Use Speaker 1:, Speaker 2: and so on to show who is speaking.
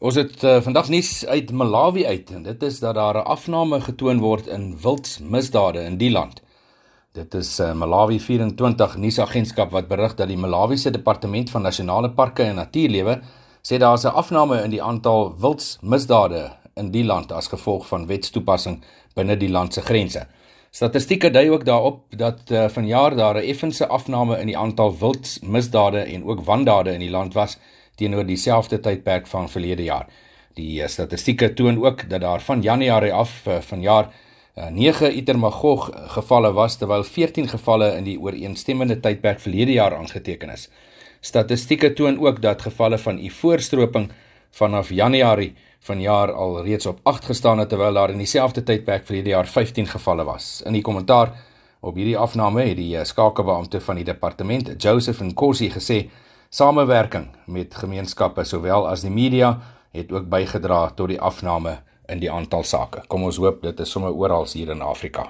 Speaker 1: Ons het uh, vandag nuus uit Malawi uit en dit is dat daar 'n afname getoon word in wildsmisdade in die land. Dit is uh, Malawi 24 nuusagentskap wat berig dat die Malawiese Departement van Nasionale Parke en Natuurlewe sê daar is 'n afname in die aantal wildsmisdade in die land as gevolg van wetstoepassing binne die land se grense. Statistieke dui ook daarop dat uh, vanjaar daar 'n effense afname in die aantal wildsmisdade en ook wandade in die land was teenoor dieselfde tydperk van verlede jaar. Die uh, statistieke toon ook dat daar van Januarie af uh, vanjaar uh, 9 Itermagog gevalle was terwyl 14 gevalle in die ooreenstemmende tydperk verlede jaar aangeteken is. Statistieke toon ook dat gevalle van ivoorstroping vanaf Januarie vanjaar al reeds op 8 gestaan het terwyl daar in dieselfde tydperk verlede jaar 15 gevalle was. In die kommentaar op hierdie afname het die skakelbeampte van die departement, Joseph Nkosi gesê Samewerking met gemeenskappe sowel as die media het ook bygedra tot die afname in die aantal sake. Kom ons hoop dit is sommer oral hier in Afrika.